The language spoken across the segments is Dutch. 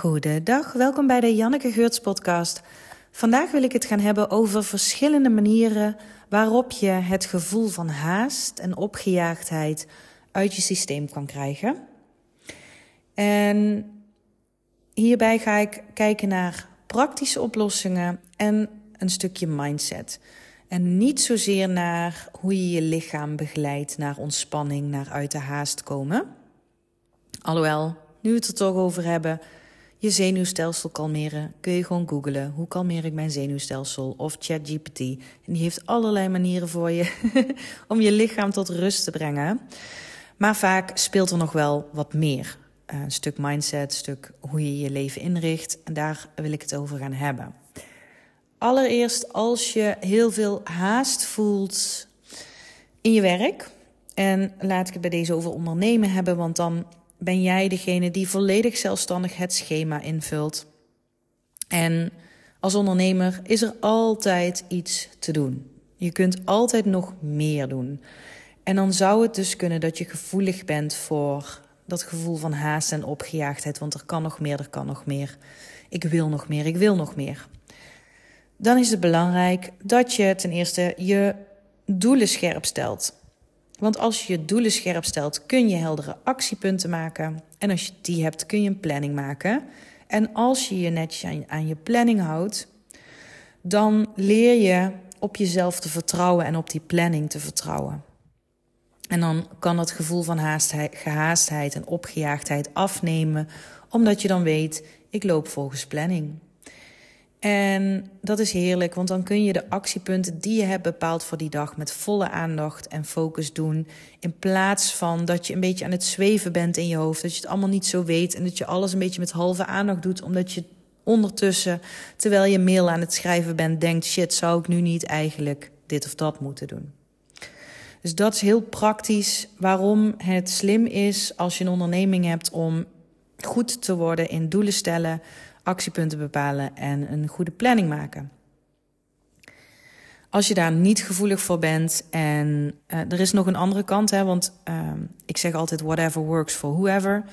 Goedendag, welkom bij de Janneke Geurts podcast. Vandaag wil ik het gaan hebben over verschillende manieren waarop je het gevoel van haast en opgejaagdheid uit je systeem kan krijgen. En hierbij ga ik kijken naar praktische oplossingen en een stukje mindset. En niet zozeer naar hoe je je lichaam begeleidt naar ontspanning, naar uit de haast komen. Alhoewel, nu we het er toch over hebben, je zenuwstelsel kalmeren, kun je gewoon googlen. Hoe kalmeer ik mijn zenuwstelsel? Of ChatGPT. En die heeft allerlei manieren voor je om je lichaam tot rust te brengen. Maar vaak speelt er nog wel wat meer. Eh, een stuk mindset, een stuk hoe je je leven inricht. En daar wil ik het over gaan hebben. Allereerst als je heel veel haast voelt in je werk. En laat ik het bij deze over ondernemen hebben, want dan ben jij degene die volledig zelfstandig het schema invult. En als ondernemer is er altijd iets te doen. Je kunt altijd nog meer doen. En dan zou het dus kunnen dat je gevoelig bent voor dat gevoel van haast en opgejaagdheid. Want er kan nog meer, er kan nog meer. Ik wil nog meer, ik wil nog meer. Dan is het belangrijk dat je ten eerste je doelen scherp stelt. Want als je je doelen scherp stelt, kun je heldere actiepunten maken. En als je die hebt, kun je een planning maken. En als je je netjes aan je planning houdt, dan leer je op jezelf te vertrouwen en op die planning te vertrouwen. En dan kan dat gevoel van haastheid, gehaastheid en opgejaagdheid afnemen, omdat je dan weet: ik loop volgens planning. En dat is heerlijk, want dan kun je de actiepunten die je hebt bepaald voor die dag met volle aandacht en focus doen. In plaats van dat je een beetje aan het zweven bent in je hoofd, dat je het allemaal niet zo weet en dat je alles een beetje met halve aandacht doet, omdat je ondertussen, terwijl je mail aan het schrijven bent, denkt: shit, zou ik nu niet eigenlijk dit of dat moeten doen? Dus dat is heel praktisch waarom het slim is als je een onderneming hebt om goed te worden in doelen stellen actiepunten bepalen en een goede planning maken. Als je daar niet gevoelig voor bent en uh, er is nog een andere kant, hè, want uh, ik zeg altijd whatever works for whoever.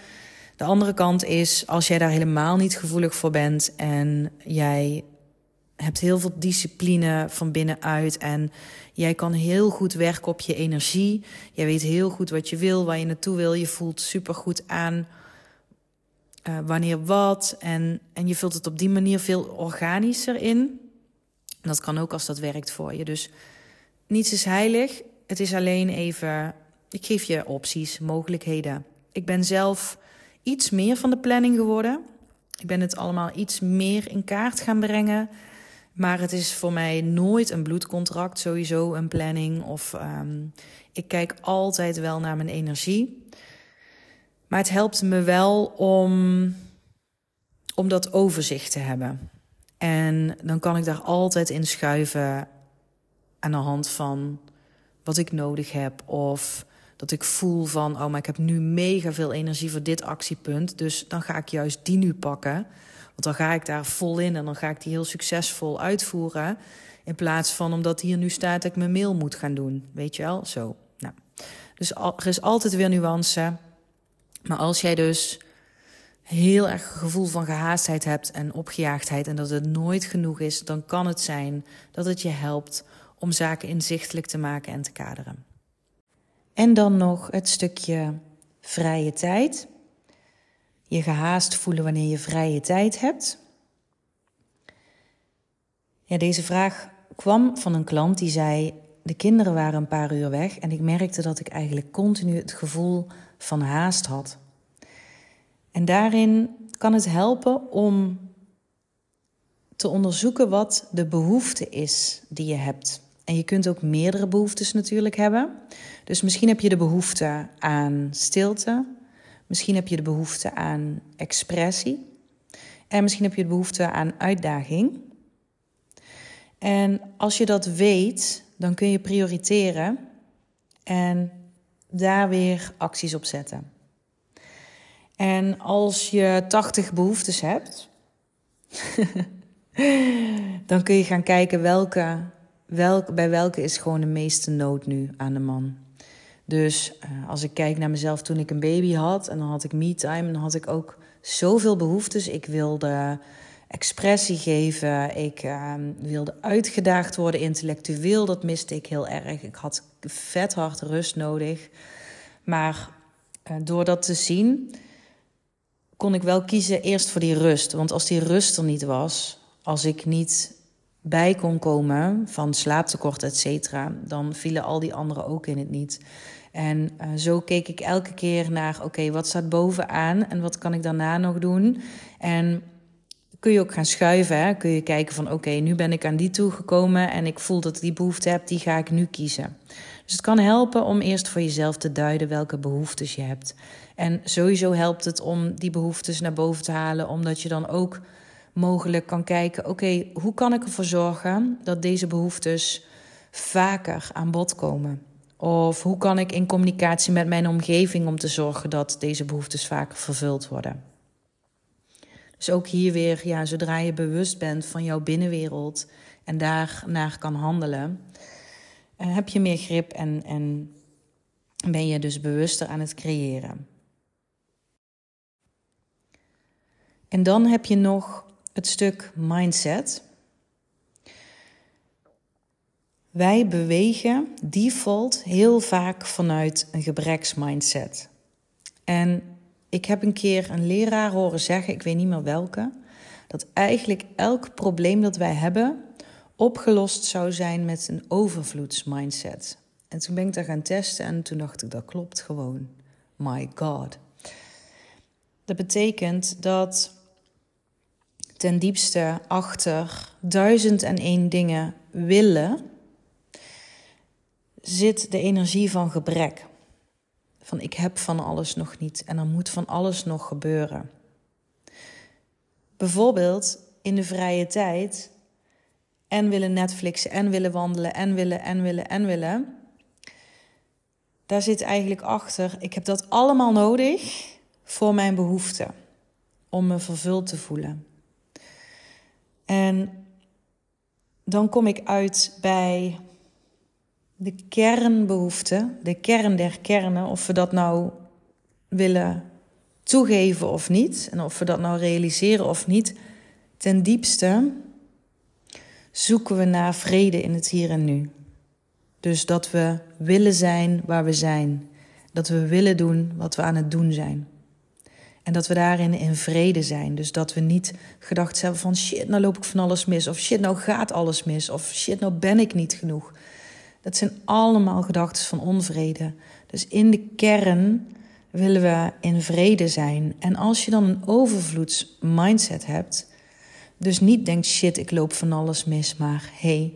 De andere kant is als jij daar helemaal niet gevoelig voor bent en jij hebt heel veel discipline van binnenuit en jij kan heel goed werken op je energie. Jij weet heel goed wat je wil, waar je naartoe wil. Je voelt super goed aan uh, wanneer wat. En, en je vult het op die manier veel organischer in. Dat kan ook als dat werkt voor je. Dus niets is heilig. Het is alleen even. Ik geef je opties, mogelijkheden. Ik ben zelf iets meer van de planning geworden. Ik ben het allemaal iets meer in kaart gaan brengen. Maar het is voor mij nooit een bloedcontract, sowieso een planning. Of um, ik kijk altijd wel naar mijn energie. Maar het helpt me wel om, om dat overzicht te hebben. En dan kan ik daar altijd in schuiven aan de hand van wat ik nodig heb. Of dat ik voel van, oh, maar ik heb nu mega veel energie voor dit actiepunt. Dus dan ga ik juist die nu pakken. Want dan ga ik daar vol in en dan ga ik die heel succesvol uitvoeren. In plaats van omdat hier nu staat dat ik mijn mail moet gaan doen. Weet je wel? Zo. Nou. Dus er is altijd weer nuance. Maar als jij dus heel erg een gevoel van gehaastheid hebt en opgejaagdheid en dat het nooit genoeg is, dan kan het zijn dat het je helpt om zaken inzichtelijk te maken en te kaderen. En dan nog het stukje vrije tijd. Je gehaast voelen wanneer je vrije tijd hebt. Ja, deze vraag kwam van een klant die zei: De kinderen waren een paar uur weg en ik merkte dat ik eigenlijk continu het gevoel van haast had. En daarin kan het helpen om te onderzoeken wat de behoefte is die je hebt. En je kunt ook meerdere behoeftes natuurlijk hebben. Dus misschien heb je de behoefte aan stilte. Misschien heb je de behoefte aan expressie. En misschien heb je de behoefte aan uitdaging. En als je dat weet, dan kun je prioriteren en daar weer acties op zetten. En als je 80 behoeftes hebt, dan kun je gaan kijken welke, welke, bij welke is gewoon de meeste nood nu aan de man. Dus uh, als ik kijk naar mezelf toen ik een baby had en dan had ik me-time, dan had ik ook zoveel behoeftes. Ik wilde expressie geven. Ik ehm, wilde uitgedaagd worden intellectueel. Dat miste ik heel erg. Ik had vet hard rust nodig. Maar uh, door dat te zien, kon ik wel kiezen eerst voor die rust. Want als die rust er niet was, als ik niet bij kon komen van slaaptekort, et cetera, dan vielen al die anderen ook in het niet. En uh, zo keek ik elke keer naar, oké, wat staat bovenaan en wat kan ik daarna nog doen? En kun je ook gaan schuiven. Hè? Kun je kijken van oké, nu ben ik aan die toegekomen en ik voel dat ik die behoefte heb, die ga ik nu kiezen. Dus het kan helpen om eerst voor jezelf te duiden welke behoeftes je hebt. En sowieso helpt het om die behoeftes naar boven te halen, omdat je dan ook mogelijk kan kijken: oké, hoe kan ik ervoor zorgen dat deze behoeftes vaker aan bod komen? Of hoe kan ik in communicatie met mijn omgeving om te zorgen dat deze behoeftes vaker vervuld worden? Dus ook hier weer, ja, zodra je bewust bent van jouw binnenwereld en daarnaar kan handelen, uh, heb je meer grip en, en ben je dus bewuster aan het creëren. En dan heb je nog het stuk mindset. Wij bewegen default heel vaak vanuit een gebreksmindset. En ik heb een keer een leraar horen zeggen, ik weet niet meer welke, dat eigenlijk elk probleem dat wij hebben opgelost zou zijn met een overvloedsmindset. En toen ben ik dat gaan testen en toen dacht ik, dat klopt gewoon. My God. Dat betekent dat ten diepste achter duizend en één dingen willen zit de energie van gebrek. Van ik heb van alles nog niet en er moet van alles nog gebeuren. Bijvoorbeeld in de vrije tijd en willen Netflixen en willen wandelen en willen en willen en willen. Daar zit eigenlijk achter, ik heb dat allemaal nodig voor mijn behoeften. Om me vervuld te voelen. En dan kom ik uit bij de kernbehoeften, de kern der kernen, of we dat nou willen toegeven of niet, en of we dat nou realiseren of niet, ten diepste zoeken we naar vrede in het hier en nu. Dus dat we willen zijn waar we zijn, dat we willen doen wat we aan het doen zijn. En dat we daarin in vrede zijn. Dus dat we niet gedacht hebben van shit, nou loop ik van alles mis. Of shit, nou gaat alles mis. Of shit, nou ben ik niet genoeg. Dat zijn allemaal gedachten van onvrede. Dus in de kern willen we in vrede zijn. En als je dan een overvloedsmindset hebt, dus niet denkt shit, ik loop van alles mis, maar hey,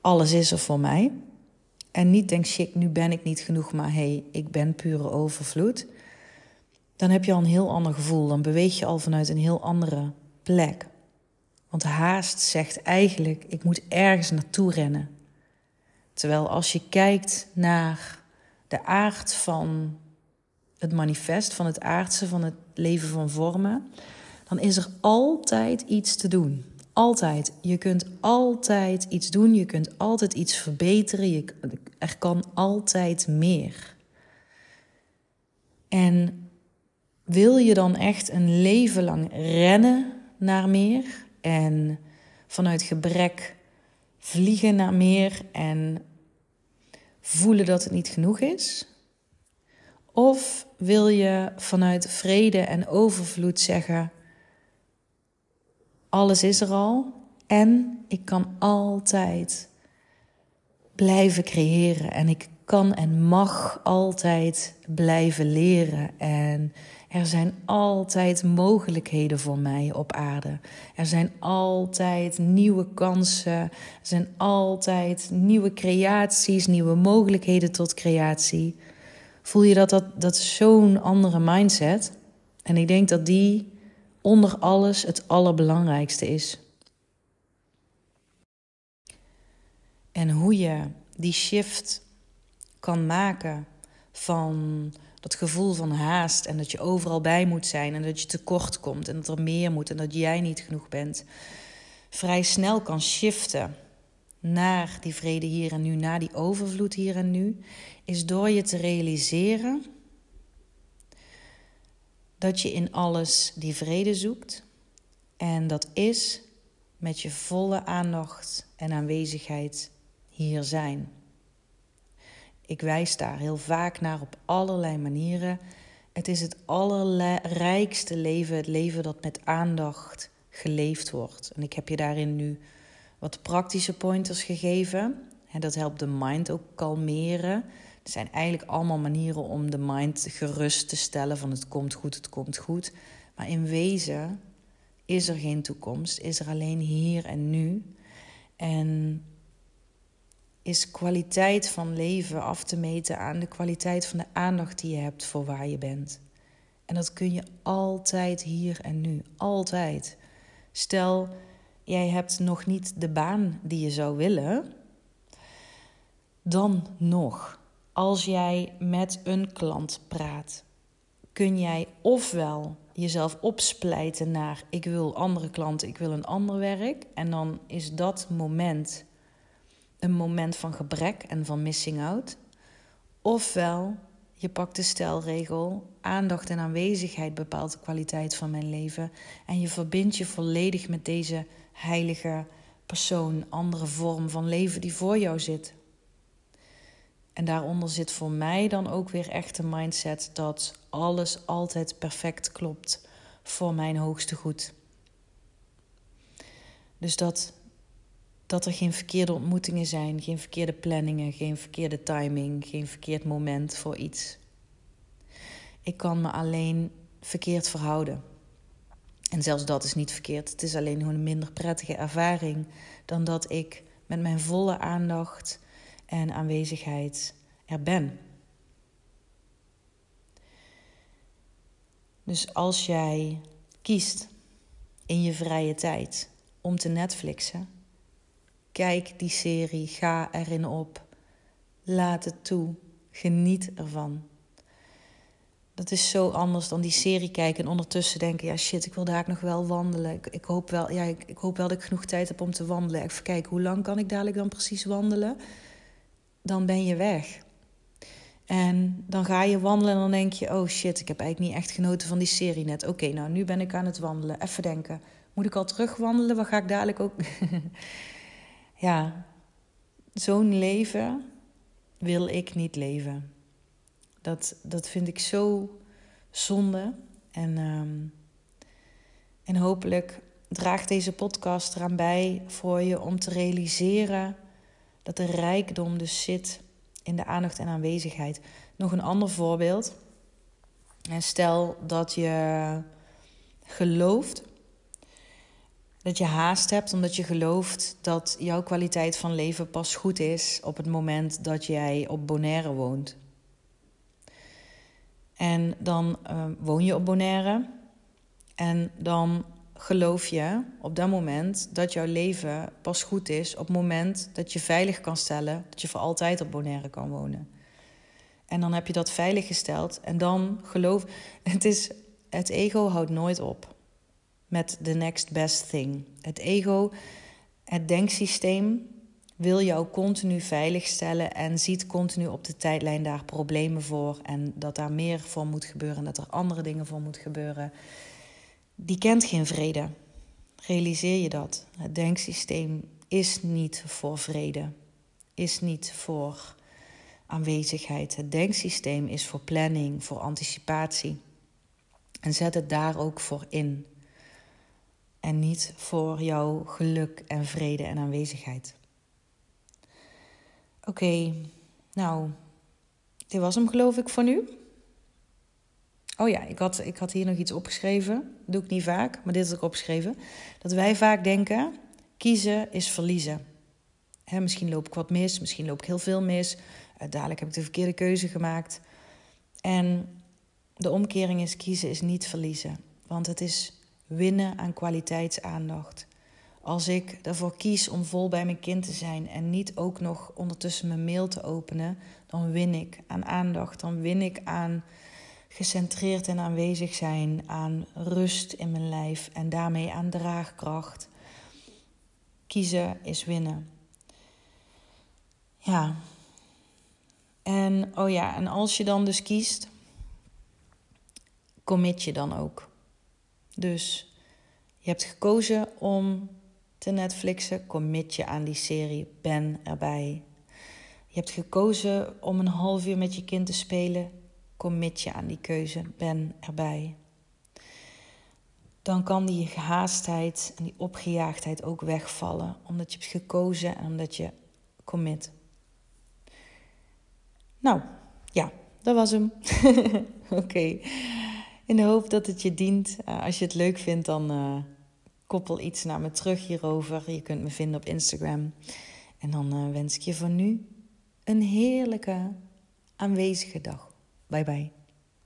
alles is er voor mij. En niet denkt shit, nu ben ik niet genoeg, maar hey, ik ben pure overvloed. Dan heb je al een heel ander gevoel. Dan beweeg je al vanuit een heel andere plek. Want haast zegt eigenlijk, ik moet ergens naartoe rennen. Terwijl als je kijkt naar de aard van het manifest, van het aardse, van het leven van vormen, dan is er altijd iets te doen. Altijd. Je kunt altijd iets doen, je kunt altijd iets verbeteren, je, er kan altijd meer. En wil je dan echt een leven lang rennen naar meer en vanuit gebrek vliegen naar meer en voelen dat het niet genoeg is? Of wil je vanuit vrede en overvloed zeggen: alles is er al en ik kan altijd blijven creëren en ik kan en mag altijd blijven leren en er zijn altijd mogelijkheden voor mij op aarde. Er zijn altijd nieuwe kansen. Er zijn altijd nieuwe creaties, nieuwe mogelijkheden tot creatie. Voel je dat dat, dat zo'n andere mindset? En ik denk dat die onder alles het allerbelangrijkste is. En hoe je die shift kan maken van dat gevoel van haast en dat je overal bij moet zijn en dat je tekort komt en dat er meer moet en dat jij niet genoeg bent, vrij snel kan shiften naar die vrede hier en nu, naar die overvloed hier en nu, is door je te realiseren dat je in alles die vrede zoekt. En dat is met je volle aandacht en aanwezigheid hier zijn. Ik wijs daar heel vaak naar op allerlei manieren. Het is het allerrijkste leven, het leven dat met aandacht geleefd wordt. En ik heb je daarin nu wat praktische pointers gegeven. En dat helpt de mind ook kalmeren. Er zijn eigenlijk allemaal manieren om de mind gerust te stellen van het komt goed, het komt goed. Maar in wezen is er geen toekomst, is er alleen hier en nu. En is kwaliteit van leven af te meten aan de kwaliteit van de aandacht die je hebt voor waar je bent. En dat kun je altijd hier en nu, altijd. Stel, jij hebt nog niet de baan die je zou willen, dan nog. Als jij met een klant praat, kun jij ofwel jezelf opsplijten naar ik wil andere klanten, ik wil een ander werk. En dan is dat moment een moment van gebrek en van missing out. Ofwel je pakt de stelregel, aandacht en aanwezigheid bepaalt de kwaliteit van mijn leven. En je verbindt je volledig met deze heilige persoon, andere vorm van leven die voor jou zit. En daaronder zit voor mij dan ook weer echt een mindset dat alles altijd perfect klopt voor mijn hoogste goed. Dus dat, dat er geen verkeerde ontmoetingen zijn, geen verkeerde planningen, geen verkeerde timing, geen verkeerd moment voor iets. Ik kan me alleen verkeerd verhouden. En zelfs dat is niet verkeerd. Het is alleen gewoon een minder prettige ervaring dan dat ik met mijn volle aandacht en aanwezigheid er ben. Dus als jij kiest in je vrije tijd om te Netflixen, kijk die serie, ga erin op, laat het toe, geniet ervan. Dat is zo anders dan die serie kijken en ondertussen denken: ja, shit, ik wil daar nog wel wandelen. Ik, hoop wel, ja, ik, hoop wel dat ik genoeg tijd heb om te wandelen. Even kijken, hoe lang kan ik dadelijk dan precies wandelen? Dan ben je weg. En dan ga je wandelen en dan denk je: oh shit, ik heb eigenlijk niet echt genoten van die serie net. Oké, nou nu ben ik aan het wandelen. Even denken: moet ik al terug wandelen? Wat ga ik dadelijk ook. ja, zo'n leven wil ik niet leven. Dat, dat vind ik zo zonde. En, um, en hopelijk draagt deze podcast eraan bij voor je om te realiseren dat de rijkdom dus zit in de aandacht en aanwezigheid. Nog een ander voorbeeld. En stel dat je gelooft dat je haast hebt omdat je gelooft dat jouw kwaliteit van leven pas goed is op het moment dat jij op Bonaire woont. En dan uh, woon je op Bonaire. En dan geloof je op dat moment dat jouw leven pas goed is op het moment dat je veilig kan stellen dat je voor altijd op Bonaire kan wonen. En dan heb je dat veilig gesteld en dan geloof. Het, is, het ego houdt nooit op met the next best thing. Het ego, het denksysteem, wil jou continu veiligstellen en ziet continu op de tijdlijn daar problemen voor en dat daar meer voor moet gebeuren en dat er andere dingen voor moet gebeuren. Die kent geen vrede. Realiseer je dat? Het denksysteem is niet voor vrede, is niet voor aanwezigheid. Het denksysteem is voor planning, voor anticipatie. En zet het daar ook voor in. En niet voor jouw geluk en vrede en aanwezigheid. Oké, nou, dit was hem geloof ik voor nu. Oh ja, ik had, ik had hier nog iets opgeschreven. Dat doe ik niet vaak, maar dit is ook opgeschreven. Dat wij vaak denken, kiezen is verliezen. Misschien loop ik wat mis, misschien loop ik heel veel mis. Uh, dadelijk heb ik de verkeerde keuze gemaakt. En de omkering is kiezen is niet verliezen. Want het is winnen aan kwaliteitsaandacht. Als ik ervoor kies om vol bij mijn kind te zijn en niet ook nog ondertussen mijn mail te openen, dan win ik aan aandacht. Dan win ik aan gecentreerd en aanwezig zijn, aan rust in mijn lijf en daarmee aan draagkracht. Kiezen is winnen. Ja. En oh ja, en als je dan dus kiest, commit je dan ook. Dus je hebt gekozen om te Netflixen, commit je aan die serie, ben erbij. Je hebt gekozen om een half uur met je kind te spelen, commit je aan die keuze, ben erbij. Dan kan die gehaastheid en die opgejaagdheid ook wegvallen, omdat je hebt gekozen en omdat je commit. Nou, ja, dat was hem. Oké. In de hoop dat het je dient. Uh, als je het leuk vindt, dan uh, koppel iets naar me terug hierover. Je kunt me vinden op Instagram. En dan uh, wens ik je voor nu een heerlijke aanwezige dag. Bye bye.